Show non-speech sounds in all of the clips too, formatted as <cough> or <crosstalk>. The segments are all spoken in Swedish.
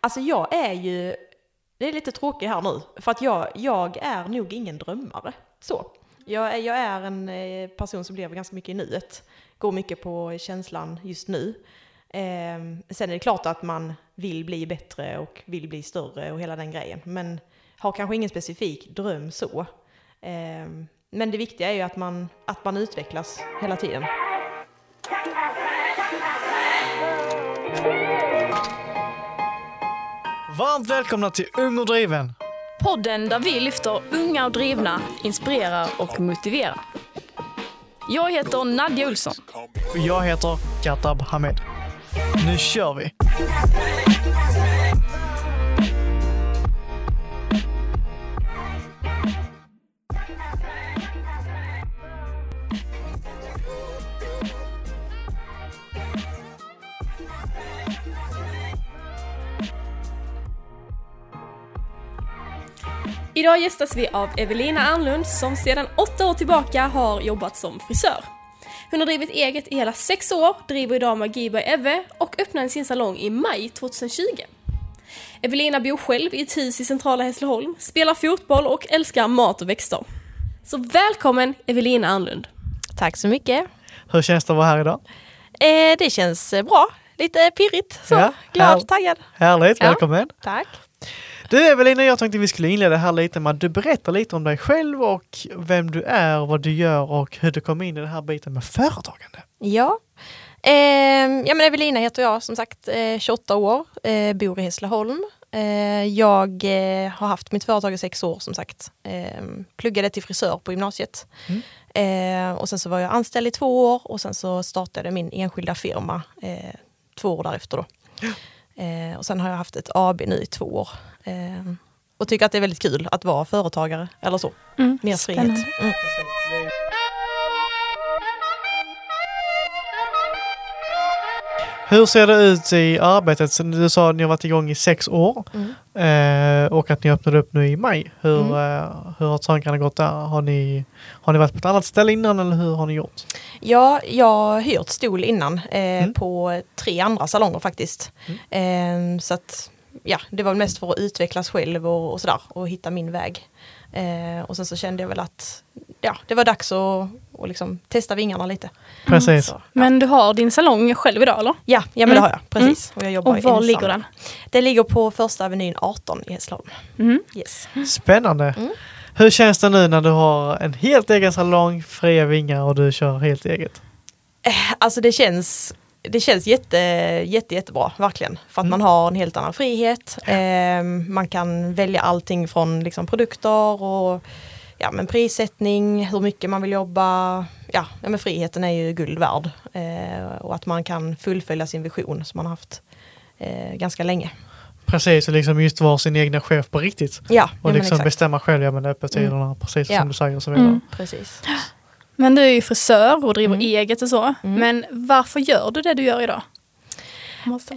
Alltså jag är ju, det är lite tråkigt här nu, för att jag, jag är nog ingen drömmare. Så. Jag, är- jag är en eh, person som lever ganska mycket i nuet, går mycket på känslan just nu. Eh, sen är det klart att man vill bli bättre och vill bli större och hela den grejen, men har kanske ingen specifik dröm så. Eh, men det viktiga är ju att man, att man utvecklas hela tiden. Varmt välkomna till Ung och driven. Podden där vi lyfter unga och drivna, inspirerar och motiverar. Jag heter Nadja Olsson. Och jag heter Katab Hamed. Nu kör vi! Idag gästas vi av Evelina Arnlund som sedan åtta år tillbaka har jobbat som frisör. Hon har drivit eget i hela sex år, driver idag Magi by Eve och öppnade sin salong i maj 2020. Evelina bor själv i ett hus i centrala Hässleholm, spelar fotboll och älskar mat och växter. Så välkommen Evelina Arnlund! Tack så mycket. Hur känns det att vara här idag? Eh, det känns eh, bra, lite pirrigt, så Ja, glad, härligt. taggad. Härligt, Ja. välkommen! Tack. Du Evelina, jag tänkte vi skulle inleda här lite med att du berättar lite om dig själv och vem du är, vad du gör och hur du kom in i den här biten med företagande. Ja. Ehm, ja men Evelina heter jag som sagt, eh, 28 år, eh, bor i Hässleholm. Eh, jag eh, har haft mitt företag i sex år som sagt. Ehm, pluggade till frisör på gymnasiet. Eh, och sen så var jag anställd i två år och sen så startade min enskilda firma eh, två år därefter då. Eh, och sen har jag haft ett AB nu i två år. Ehm, och tycker att det är väldigt kul att vara företagare eller så. Mer frihet. spännande. Mm. Hur ser det ut i arbetet? Du sa att ni har varit igång i sex år Mm. eh, och att ni öppnade upp nu i maj. Hur, Mm. eh, hur har tankarna gått där? Har ni, har ni varit på ett annat ställe innan eller hur har ni gjort? Ja, jag har hyrt stol innan eh, Mm. på tre andra salonger faktiskt. Eh, så att ja, det var mest för att utvecklas själv och, och sådär och hitta min väg. Eh, och sen så kände jag väl att ja, det var dags att och liksom testa vingarna lite. Precis. Så, ja. Men du har din salong själv idag eller? Ja, ja men det Mm. har jag, precis. Och jag jobbar Och var ensam. ligger den? Den ligger på första avenyn 18 i Hässleholm. Mhm. Yes. Spännande! Mm. Hur känns det nu när du har en helt egen salong, fria vingar och du kör helt eget? Alltså det känns, det känns jätte, jätte, jättebra, verkligen. För att man har en helt annan frihet. Eh, man kan välja allting från liksom, produkter och ja, men prissättning, hur mycket man vill jobba. Ja, ja men friheten är ju guld värd. Eh, och att man kan fullfölja sin vision som man har haft eh, ganska länge. Precis, och liksom just vara sin egna chef på riktigt. Ja, ja Och men liksom bestämma själv, ja men öppettiderna, precis Ja. som du säger och så vidare. Mm. Precis. Men du är ju frisör och driver Mm. eget och så. Men varför gör du det du gör idag?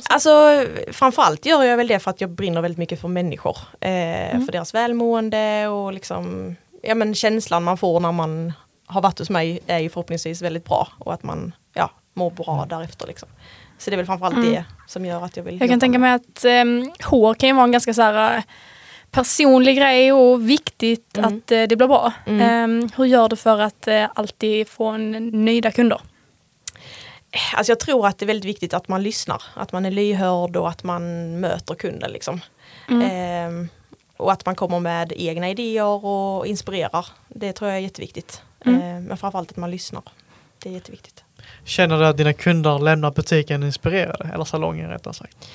Alltså framförallt gör jag väl det för att jag brinner väldigt mycket för människor. Eh, Mm. För deras välmående och liksom, ja men känslan man får när man har varit hos mig är ju förhoppningsvis väldigt bra och att man ja, mår bra därefter liksom. Så det är väl framförallt Mm. det som gör att jag vill Jag kan tänka mig att um, hår kan ju vara en ganska så här, eh, personlig grej och viktigt Mm. att eh, det blir bra. Mm. Ehm, hur gör du för att eh, alltid få en nöjda kunder? Alltså jag tror att det är väldigt viktigt att man lyssnar, att man är lyhörd och att man möter kunden liksom. Eh, och att man kommer med egna idéer och inspirerar. Det tror jag är jätteviktigt. Mm. Eh, men framförallt att man lyssnar. Det är jätteviktigt. Känner du att dina kunder lämnar butiken inspirerade? Eller salongen rättare sagt?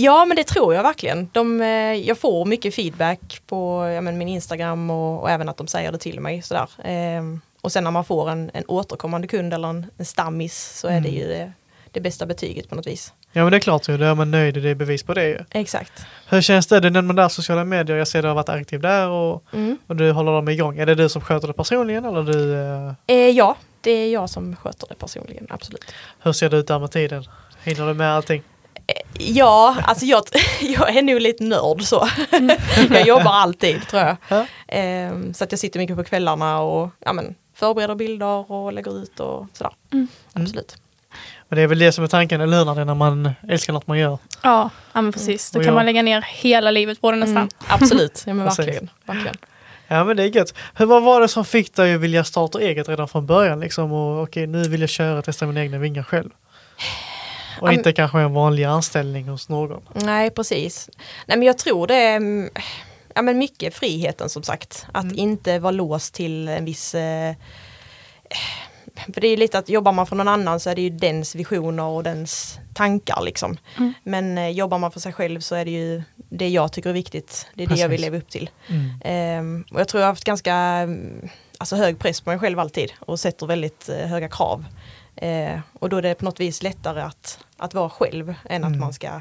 Ja men det tror jag verkligen. De, eh, jag får mycket feedback på ja, min Instagram och, och även att de säger det till mig. Sådär. Ehm, och sen när man får en, en återkommande kund eller en, en stammis så är det ju det, det bästa betyget på något vis. Ja men det är klart ju, då är man nöjd och det är bevis på det ju. Exakt. Hur känns det? Du nämnde där sociala medier, jag ser att du har varit aktiv där och, Mm. och du håller dem igång. Är det du som sköter det personligen eller du, eh, Eh, ja, det är jag som sköter det personligen, absolut. hur ser det ut där med tiden? Hinner du med allting? Ja, alltså jag, <laughs> jag är nog lite nörd så. <laughs> jag jobbar alltid tror jag. Ja. Ehm, så att jag sitter mycket på kvällarna och ja, men, förbereder bilder och lägger ut och sådär. Absolut. Men det är väl det som är tanken, eller hur? När man älskar något man gör. Ja, ja men precis. Då Och kan man lägga ner hela livet på det nästan. Mm, absolut, <laughs> ja, men verkligen. verkligen. Ja men det är gött. Hur, vad var det som fick dig att vilja starta eget redan från början? Liksom, och okej, nu vill jag köra och testa mina egna vingar själv. Och inte kanske en vanlig anställning hos någon. Nej, precis. Nej, men jag tror det är ja, men mycket friheten som sagt. Att Mm. inte vara låst till en viss... Eh, för det är lite att jobbar man för någon annan så är det ju dens visioner och dens tankar liksom. Mm. Men eh, jobbar man för sig själv så är det ju det jag tycker är viktigt. Det är det jag vill Precis. leva upp till. Mm. Ehm, och jag tror jag har haft ganska alltså hög press på mig själv alltid och sätter väldigt eh, höga krav. Eh, och då är det på något vis lättare att, att vara själv än att Mm. man ska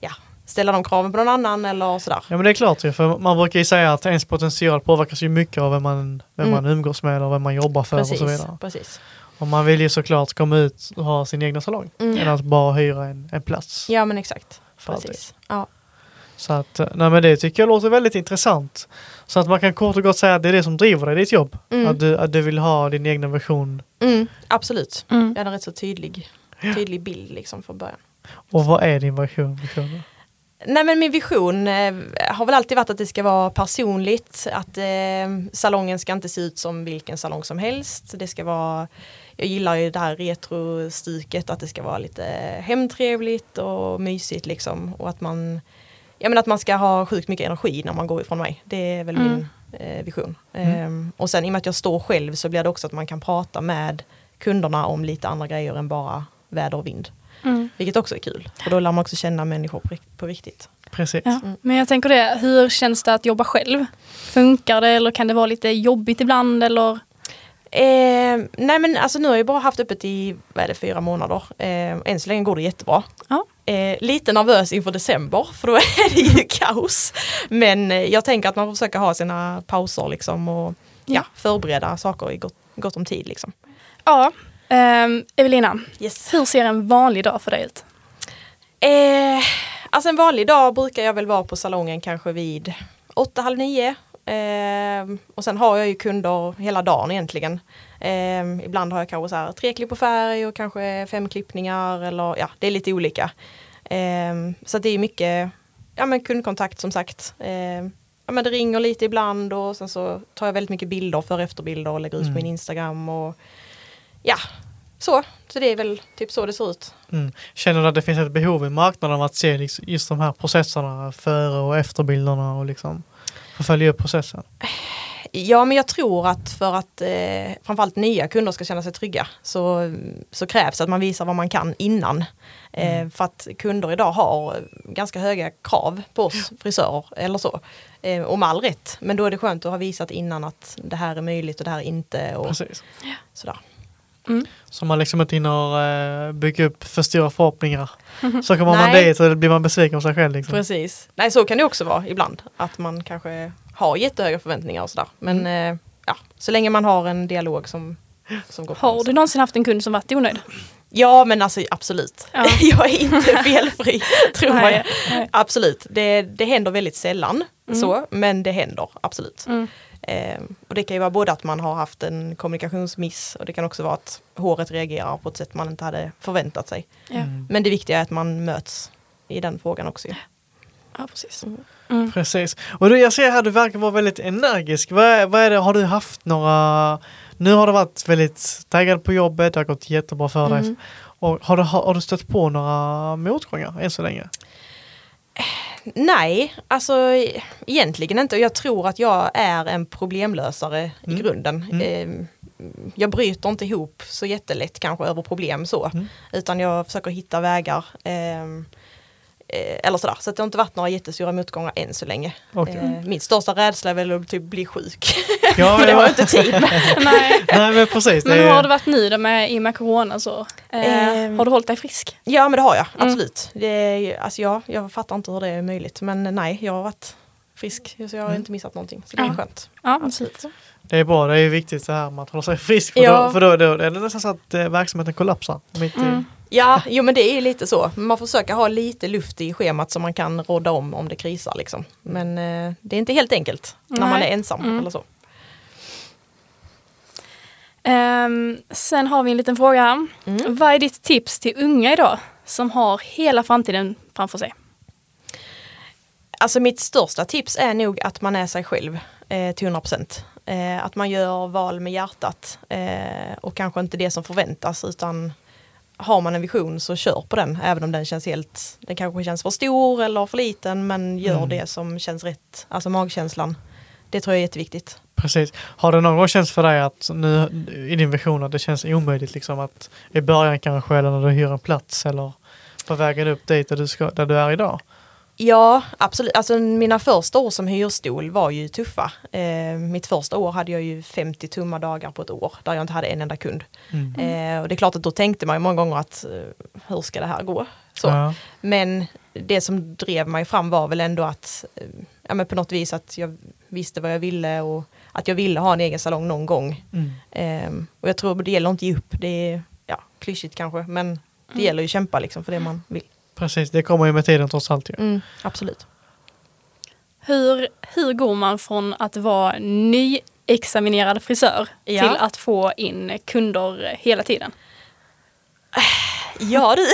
ja, ställa de kraven på någon annan eller sådär. Ja men det är klart ju, för man brukar ju säga att ens potential påverkas ju mycket av vem man, vem Mm. man umgås med och vem man jobbar för och så Precis, vidare. precis. Och man vill ju såklart komma ut och ha sin egna salong. Mm. Än att bara hyra en, en plats. Ja men exakt. för alltid. Precis. Ja. Så att, eh, nej men det tycker jag låter väldigt intressant. Så att man kan kort och gott säga att det är det som driver dig i ditt jobb. Mm. Att, du, att du vill ha din egna version. Mm, absolut. Mm. Jag hade en rätt så tydlig, tydlig bild liksom från början. Och vad är din version? version? Nej men min vision eh, har väl alltid varit att det ska vara personligt. Att eh, salongen ska inte se ut som vilken salong som helst. Det ska vara, jag gillar ju det här retrostyket, att det ska vara lite hemtrevligt och mysigt liksom. Och att man, ja, men att man ska ha sjukt mycket energi när man går ifrån mig. Det är väl Mm. min eh, vision. Mm. Ehm, och sen i och med att jag står själv så blir det också att man kan prata med kunderna om lite andra grejer än bara väder och vind. Mm. Vilket också är kul. För då lär man också känna människor på, rikt- på riktigt. Precis. Ja. Men jag tänker det, hur känns det att jobba själv? Funkar det eller kan det vara lite jobbigt ibland eller? Eh, nej men alltså nu har jag bara haft öppet i, vad är det, fyra månader. Eh, än så länge går det jättebra. Ja. Eh, lite nervös inför december för då <laughs> är det ju kaos. Men eh, jag tänker att man får försöka ha sina pauser liksom och ja, Ja. förbereda saker i gott, gott om tid liksom. Ja, ehm, Evelina, Yes. hur ser en vanlig dag för dig ut? Eh, alltså en vanlig dag brukar jag väl vara på salongen kanske vid åtta, halv nio. Eh, och sen har jag ju kunder hela dagen egentligen. Eh, ibland har jag kanske så här tre klipp på färg och kanske fem klippningar eller ja, det är lite olika. Eh, så det är mycket ja, men kundkontakt som sagt. Eh, ja, men det ringer lite ibland och sen så tar jag väldigt mycket bilder för efterbilder och lägger ut på Mm. min Instagram. Och, ja, så. Så det är väl typ så det ser ut. Mm. Känner du att det finns ett behov i marknaden av att se liksom just de här processerna före och efterbilderna och liksom få följa upp processen? Ja men jag tror att för att eh, framförallt nya kunder ska känna sig trygga så, så krävs att man visar vad man kan innan. Eh, för att kunder idag har ganska höga krav på oss frisörer eller så. Eh, och med all rätt. Men då är det skönt att ha visat innan att det här är möjligt och det här är inte. Och Precis. sådär. Så man liksom inte hinner uh, bygga upp för stora förhoppningar. <laughs> Så kommer man dit och då blir man besviken på sig själv. Liksom. Precis. Nej så kan det också vara ibland. Att man kanske har jättehöga förväntningar och sådär. Men eh, ja, så länge man har en dialog som, som går Har du någonsin haft en kund som varit onöjd? Ja men alltså absolut. Ja. <laughs> jag är inte <laughs> felfri, tror Nej, jag. nej. Absolut, det, det händer väldigt sällan Mm. så, men det händer absolut. Mm. Eh, och det kan ju vara både att man har haft en kommunikationsmiss och det kan också vara att håret reagerar på ett sätt man inte hade förväntat sig. Ja. Mm. Men det viktiga är att man möts i den frågan också. ju. ja, precis. Mm. Mm. Precis. Och du, jag ser här du verkar vara väldigt energisk. Vad vad är det, har du haft några... Nu har du varit väldigt taggad på jobbet, det har gått jättebra för dig. Mm. Och har, du, har, du stött på några motgångar än så länge? Nej, alltså egentligen inte. Jag tror att jag är en problemlösare Mm. i grunden. Mm. Eh, jag bryter inte ihop så jättelätt kanske över problem så. Mm. Utan jag försöker hitta vägar. ehm, eh, eller sådär. Så det har inte varit några jättestora motgångar än så länge. Okej. Eh, min största rädsla är väl att typ bli sjuk. <laughs> Ja, För det jag inte tid. <laughs> Nej. Nej men precis. Men det hur har det varit nu då med, i och med corona så? Eh, Ehm. har du hållit dig frisk? Ja men det har jag, Mm. absolut. Det är, alltså ja, jag fattar inte hur det är möjligt. Men nej, jag har varit frisk. Så jag har Mm. inte missat någonting. Så det är Ja. skönt. Ja, Absolut. Det är bra, det är viktigt det här med att hålla sig frisk. För, Ja. då, för då, då är det nästan så att eh, verksamheten kollapsar. Mitt i. Mm. Ja, jo men det är ju lite så. Man får försöka ha lite luft i schemat så man kan råda om om det krisar liksom. Men eh, det är inte helt enkelt när man är Nej. ensam Mm. eller så. Ehm, sen har vi en liten fråga här. Mm. Vad är ditt tips till unga idag som har hela framtiden framför sig? Alltså mitt största tips är nog att man är sig själv eh, till 100%. Eh, att man gör val med hjärtat eh, och kanske inte det som förväntas utan har man en vision så kör på den även om den känns helt, den kanske känns för stor eller för liten men gör Mm. det som känns rätt, alltså magkänslan. Det tror jag är jätteviktigt. Precis. Har det någon gång känts för dig att nu i din vision att det känns omöjligt liksom att i början kanske eller när du hyr en plats eller på vägen upp dit där du, ska, där du är idag? Ja, absolut. Alltså mina första år som hyrstol var ju tuffa. Eh, mitt första år hade jag ju 50 tumma dagar på ett år där jag inte hade en enda kund. Mm. Eh, och det är klart att då tänkte man ju många gånger att eh, hur ska det här gå? Så. Ja. Men det som drev mig fram var väl ändå att eh, ja, men på något vis att jag visste vad jag ville och att jag ville ha en egen salong någon gång. Mm. Eh, och jag tror det gäller inte att ge upp, det är ja, klyschigt kanske men det gäller ju att kämpa liksom för det man vill. Precis, det kommer ju med tiden trots allt ju. Mm, absolut. Hur, hur går man från att vara nyexaminerad frisör Ja. till att få in kunder hela tiden? Ja du,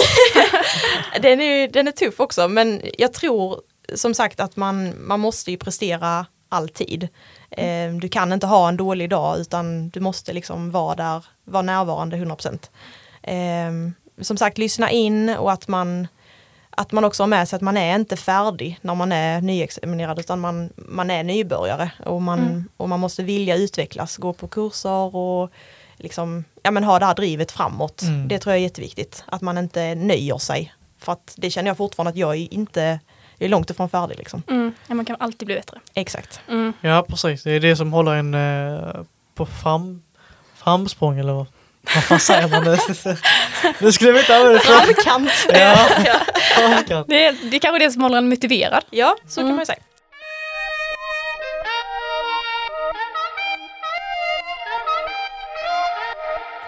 <laughs> den, är, den är tuff också men jag tror som sagt att man, man måste ju prestera alltid. Eh, du kan inte ha en dålig dag utan du måste liksom vara där, vara närvarande 100%. Eh, som sagt lyssna in och att man, att man också har med sig att man är inte färdig när man är nyexaminerad utan man, man är nybörjare och man, och man måste vilja utvecklas, gå på kurser och liksom, ja, men ha det här drivet framåt. Mm. Det tror jag är jätteviktigt, att man inte nöjer sig. För att det känner jag fortfarande att jag inte, är långt ifrån färdig liksom. Mm. Ja, man kan alltid bli bättre. Exakt. Mm. Ja precis, det är det som håller en eh, på fram, framsprång eller vad, vad fan säger man nu? <laughs> nu skulle vi inte använda det. Framkant. Ja, framkant. Det, är, det är kanske det som håller en motiverad. ja, så kan Mm. man ju säga.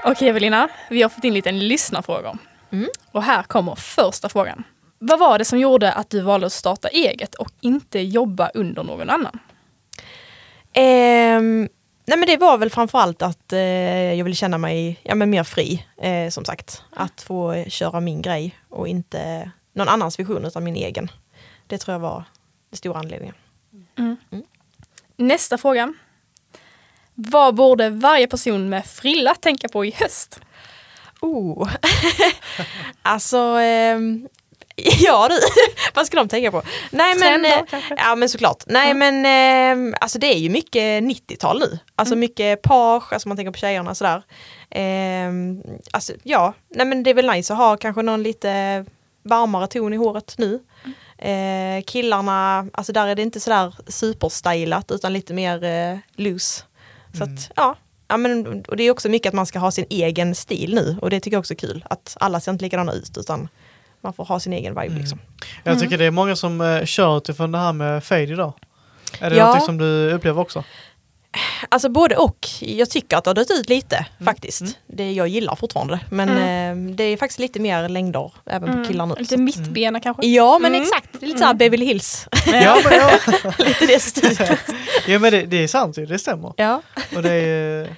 Okej Evelina, vi har fått in lite lyssnarfrågor. Mm. Och här kommer första frågan. Vad var det som gjorde att du valde att starta eget och inte jobba under någon annan? Ehm, nej men det var väl framförallt att eh, jag ville känna mig ja, men mer fri, eh, som sagt. Att få köra min grej och inte någon annans vision utan min egen. Det tror jag var den stora anledningen. Nästa fråga. Vad borde varje person med frilla tänka på i höst? Oh. <laughs> alltså, ehm, <laughs> ja du, <laughs> vad ska de tänka på? Nej men, eh, ja men såklart. Nej men, ehm, alltså det är ju mycket 90-tal nu. Alltså mycket page, alltså man tänker på tjejerna sådär. Ehm, alltså ja, nej men det är väl nice att ha kanske någon lite varmare ton i håret nu. Eh, killarna, alltså där är det inte sådär superstylat utan lite mer eh, loose. Så Mm. att ja, ja men, och det är också mycket att man ska ha sin egen stil nu och det tycker jag också är kul. Att alla ser inte likadana ut utan man får ha sin egen vibe Mm. liksom. Jag tycker det är många som eh, kör utifrån det här med fade idag. Är det Ja. någonting som du upplever också? Alltså både och. Jag tycker att det har dött ut lite Mm. faktiskt. Det jag gillar fortfarande. Men eh, det är faktiskt lite mer längder även på killar nu. Lite mittbena kanske? Ja men Mm. exakt, det är lite såhär Beverly Hills. Ja, men, ja. <laughs> lite det <laughs> stilet. ja men det, det är sant ju, det stämmer. Ja. Och det är,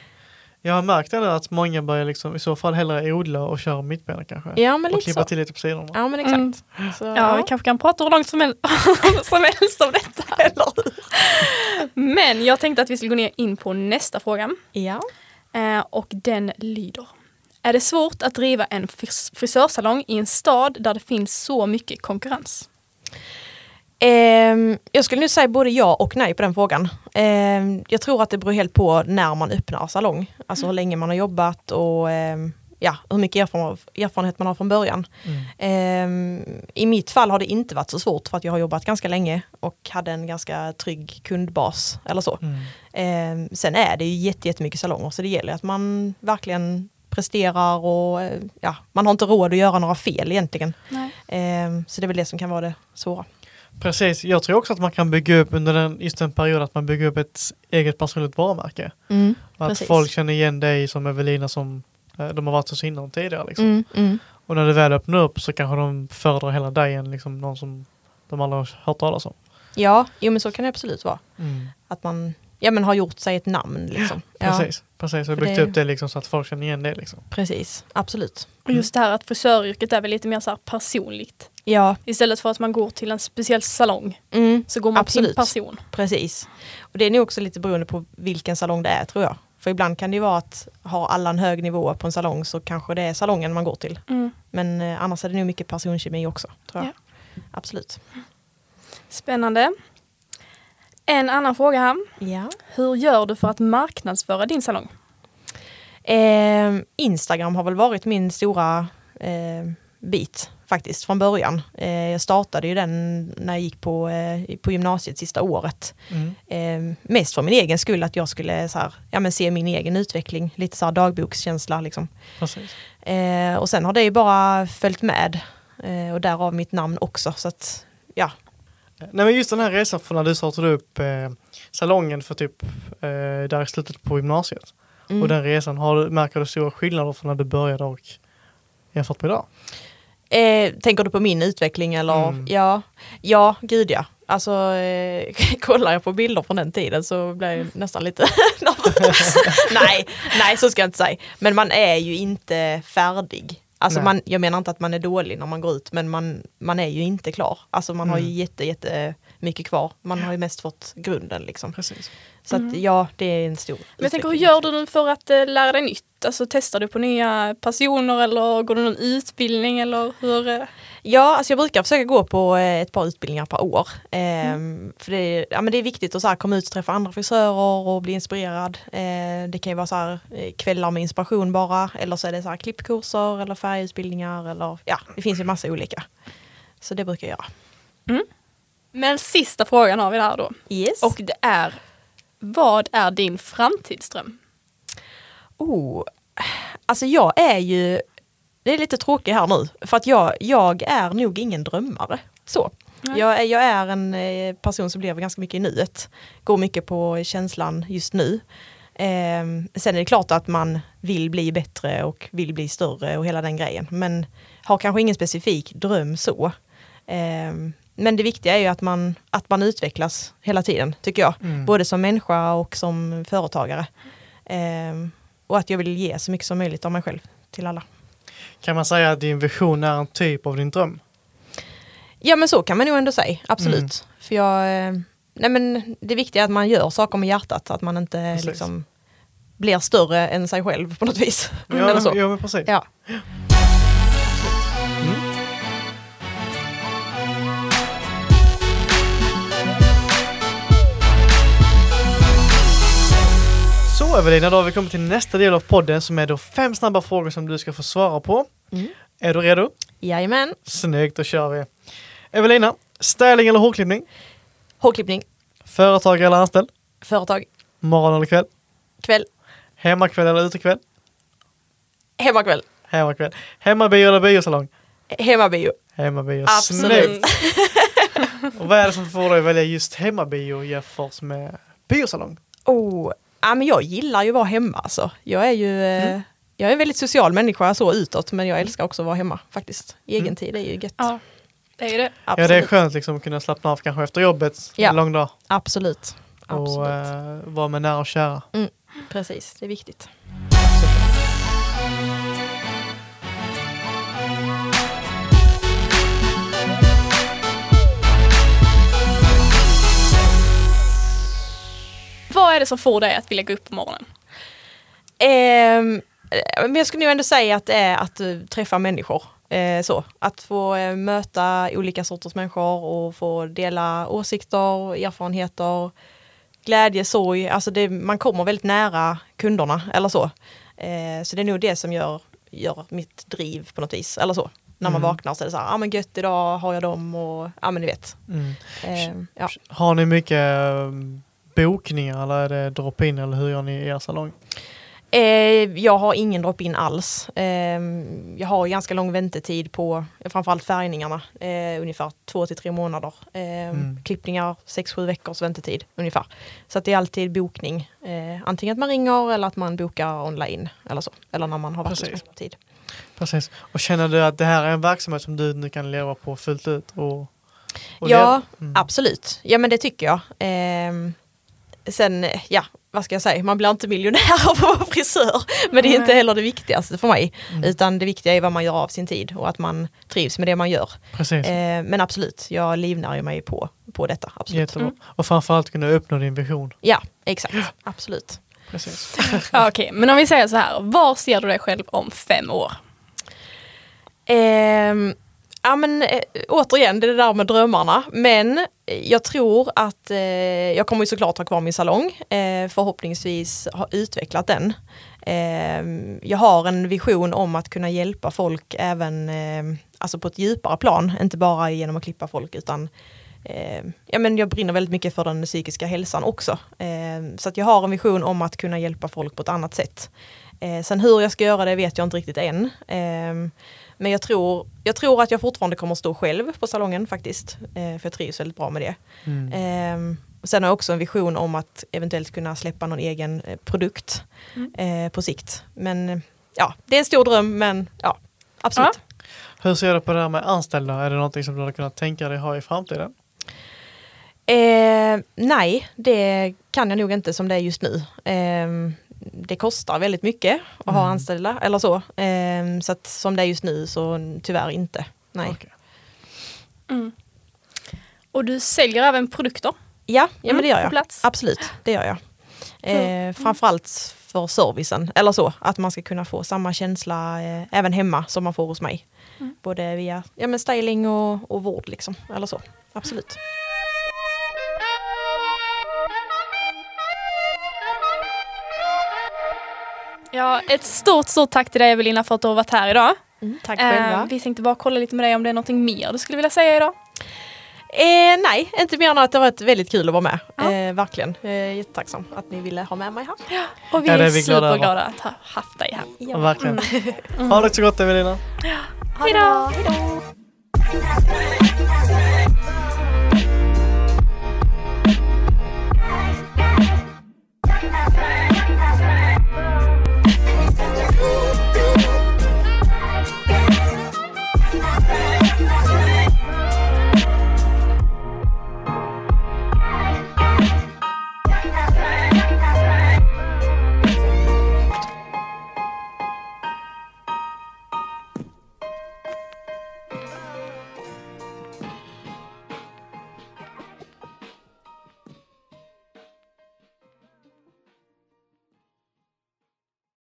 jag har märkt det att många börjar liksom i så fall hellre odla och köra mittbena kanske. ja men och klippa så. till lite på sidorna. Ja men exakt. Mm. Så, Ja, vi kanske kan prata hur långt som helst, <laughs> som helst om detta. <laughs> Eller? Men jag tänkte att vi skulle gå ner in på nästa fråga. ja. Eh, och den lyder. Är det svårt att driva en fris- frisörsalong i en stad där det finns så mycket konkurrens? Ehm, jag skulle nu säga både ja och nej på den frågan. Ehm, jag tror att det beror helt på när man öppnar salong. Alltså hur länge man har jobbat och ehm, ja, hur mycket erfaren- erfarenhet man har från början. Mm. Ehm, I mitt fall har det inte varit så svårt för att jag har jobbat ganska länge och hade en ganska trygg kundbas eller så. Mm. Ehm, sen är det ju jätte- jättemycket salonger så det gäller att man verkligen presterar och eh, ja, man har inte råd att göra några fel egentligen. Nej. Ehm, så det är väl det som kan vara det svåra. Precis, jag tror också att man kan bygga upp under den, just den period att man bygger upp ett eget personligt varumärke. Och att Precis. folk känner igen dig som Evelina som eh, de har varit hos innan tidigare. Liksom. Mm, mm. Och när du väl öppnar upp så kanske de föredrar hela dig än liksom någon som de aldrig har hört talas om. Ja, jo men så kan det absolut vara. Mm. Att man, ja, men har gjort sig ett namn. Liksom. Ja, Precis, precis. Och byggt det- upp det liksom så att folk känner igen det. Liksom. precis, absolut. Och just det här att frisöryrket är väl lite mer så här personligt. Ja, Istället för att man går till en speciell salong mm, så går man till en Absolut. person. precis. Och det är nog också lite beroende på vilken salong det är tror jag. För ibland kan det ju vara att har alla en hög nivå på en salong så kanske det är salongen man går till. Mm. Men eh, annars är det nog mycket personkemi också. Tror jag. Absolut. Spännande. En annan fråga här. Ja. Hur gör du för att marknadsföra din salong? Eh, Instagram har väl varit min stora eh, bit faktiskt från början. Eh, jag startade ju den när jag gick på, eh, på gymnasiet sista året. Mm. Eh, mest för min egen skull att jag skulle så här, ja, men se min egen utveckling. Lite så här dagbokskänsla liksom. Precis. Eh, och sen har det ju bara följt med. Eh, och därav mitt namn också. Så att, ja. Nej men just den här resan från när du startade upp eh, salongen för typ eh, där i slutet på gymnasiet. Mm. Och den resan, har märker du stora skillnader från när du började och jämfört med idag? Eh, tänker du på min utveckling eller? Mm. Ja, ja, gud ja. Alltså eh, <laughs> kollar jag på bilder från den tiden så blir jag nästan lite <laughs> nervös. <laughs> nej, nej så ska jag inte säga. Men man är ju inte färdig. Alltså Nej. man, jag menar inte att man är dålig när man går ut men man, man är ju inte klar. Alltså man har ju Mm. jätte, jätte mycket kvar. Man har ju mest fått grunden liksom. Precis. Så att ja, det är en stor Men jag tänker, hur gör du nu för att eh, lära dig nytt? Alltså testar du på nya personer eller går du någon utbildning eller hur? eh? Ja, alltså jag brukar försöka gå på eh, ett par utbildningar per år. Ehm, För det, är- ja, men det är viktigt att så här, komma ut och träffa andra frisörer och bli inspirerad. Eh, det kan ju vara så här, eh, kvällar med inspiration bara, eller så är det så här, klippkurser eller färgutbildningar. Eller, ja, det finns ju massa olika. Så det brukar jag göra. Men sista frågan har vi där då. Yes. Och det är, vad är din framtidsdröm? Oh, alltså jag är ju, det är lite tråkigt här nu, för att jag, jag är nog ingen drömmare. Så. Nej. Jag, är- jag är en eh, person som lever ganska mycket i nuet, går mycket på känslan just nu. Ehm, sen är det klart att man vill bli bättre och vill bli större och hela den grejen, men har kanske ingen specifik dröm så. Ehm, men det viktiga är ju att man, att man utvecklas hela tiden, tycker jag. Mm. Både som människa och som företagare. Ehm, och att jag vill ge så mycket som möjligt av mig själv till alla. Kan man säga att din vision är en typ av din dröm? Ja men så kan man nog ändå säga, absolut. Mm. För jag, eh, nej men det viktiga är att man gör saker med hjärtat, att man inte Precis. liksom blir större än sig själv på något vis. Ja, <laughs> Eller så. ja precis. Ja. Evelina, då har vi kommit till nästa del av podden som är då fem snabba frågor som du ska få svara på. Mm. Är du redo? Jajamän. Snyggt, då kör vi. Evelina, styling eller hårklippning? Hårklippning, Företag eller anställd? företag, Morgon eller kväll? kväll, Hemmakväll eller utekväll? hemmakväll, Hemmakväll. Hemmabio eller biosalong? hemmabio. Hemmabio, Absolut. snyggt. Och vad är det som får dig att välja just hemmabio jämfört med biosalong? Oh, ja, men jag gillar ju att vara hemma alltså. Jag är ju eh, Mm. jag är en väldigt social människa så utåt men jag älskar också att vara hemma faktiskt. Egen Mm. tid är ju gött. Ja, det är det. Ja, det är skönt liksom att kunna slappna av kanske efter jobbet, Ja. en lång dag. Absolut. Absolut. Och eh, vara med nära och kära. Precis, det är viktigt. Vad är det som får dig att vilja gå upp på morgonen? Ehm, eh, men jag skulle nog ändå säga att det är att eh, träffa människor. Eh, så. Att få eh, möta olika sorters människor och få dela åsikter, erfarenheter, glädje, sorg. Alltså det, man kommer väldigt nära kunderna eller så. Eh, så det är nog det som gör, gör mitt driv på något vis. Eller så. När man Mm. vaknar så är det så här, ja ah, men gött idag har jag dem och ja men ni vet. Mm. Eh, ja. Har ni mycket eh, bokningar eller är det drop-in eller hur gör ni i er salong? Eh, jag har ingen drop-in alls. Eh, jag har ganska lång väntetid på framförallt färgningarna, eh, ungefär två till tre månader. Eh, Mm. Klippningar, sex, sju veckors väntetid ungefär. Så att det är alltid bokning. Eh, antingen att man ringer eller att man bokar online eller så. Eller när man har varit Precis. hos tid. Precis. Och känner du att det här är en verksamhet som du nu kan leva på fullt ut? Och, och Ja? Mm. Absolut, ja men det tycker jag. Sen, eh, ja, vad ska jag säga, man blir inte miljonär <laughs> av att vara frisör. Men det är inte heller det viktigaste för mig. Mm. Utan det viktiga är vad man gör av sin tid och att man trivs med det man gör. Precis. Eh, men absolut, jag livnär ju mig på, på detta. Absolut. Jättebra. Mm. Och framförallt kunna uppnå din vision. Ja, exakt. <gasps> Absolut. Precis. <laughs> Ja, Okej, men om vi säger så här, var ser du dig själv om fem år? Ehm, ja men eh, återigen, det är det där med drömmarna. Men eh, jag tror att eh, jag kommer ju såklart ha kvar min salong. Eh, förhoppningsvis ha utvecklat den. Eh, jag har en vision om att kunna hjälpa folk även eh, alltså på ett djupare plan. Inte bara genom att klippa folk utan eh, ja, men jag brinner väldigt mycket för den psykiska hälsan också. Eh, så att jag har en vision om att kunna hjälpa folk på ett annat sätt. Eh, sen hur jag ska göra det vet jag inte riktigt än. Eh, men jag tror, jag tror att jag fortfarande kommer stå själv på salongen faktiskt. Eh, för jag trivs väldigt bra med det. Mm. Eh, och sen har jag också en vision om att eventuellt kunna släppa någon egen eh, produkt Mm. eh, på sikt. Men ja, det är en stor dröm men ja, absolut. Hur ser du på det här med anställda? Är det någonting som du hade kunnat tänka dig ha i framtiden? Eh, nej, det kan jag nog inte som det är just nu. Eh, det kostar väldigt mycket att ha Mm. anställda eller så. Eh, så att som det är just nu så tyvärr inte. Nej. Okej. Mm. Och du säljer även produkter? Ja, ja men det gör På jag. plats? Absolut, det gör jag. Eh, framförallt för servicen, eller så, att man ska kunna få samma känsla eh, även hemma som man får hos mig. Mm. Både via ja, men styling och, och vård liksom, eller så. Absolut. Ja, ett stort, stort tack till dig Evelina för att du har varit här idag. tack Eh, själva. vi tänkte bara kolla lite med dig om det är någonting mer du skulle vilja säga idag. Eh, nej, inte mer än att det har varit väldigt kul att vara med. Ja. Eh, verkligen. Jag är jättetacksam att ni ville ha med mig här. Och vi Ja, är, är vi glada över. superglada att ha haft dig här. Ja, verkligen. Ha det så gott Evelina. Det bra. Hejdå.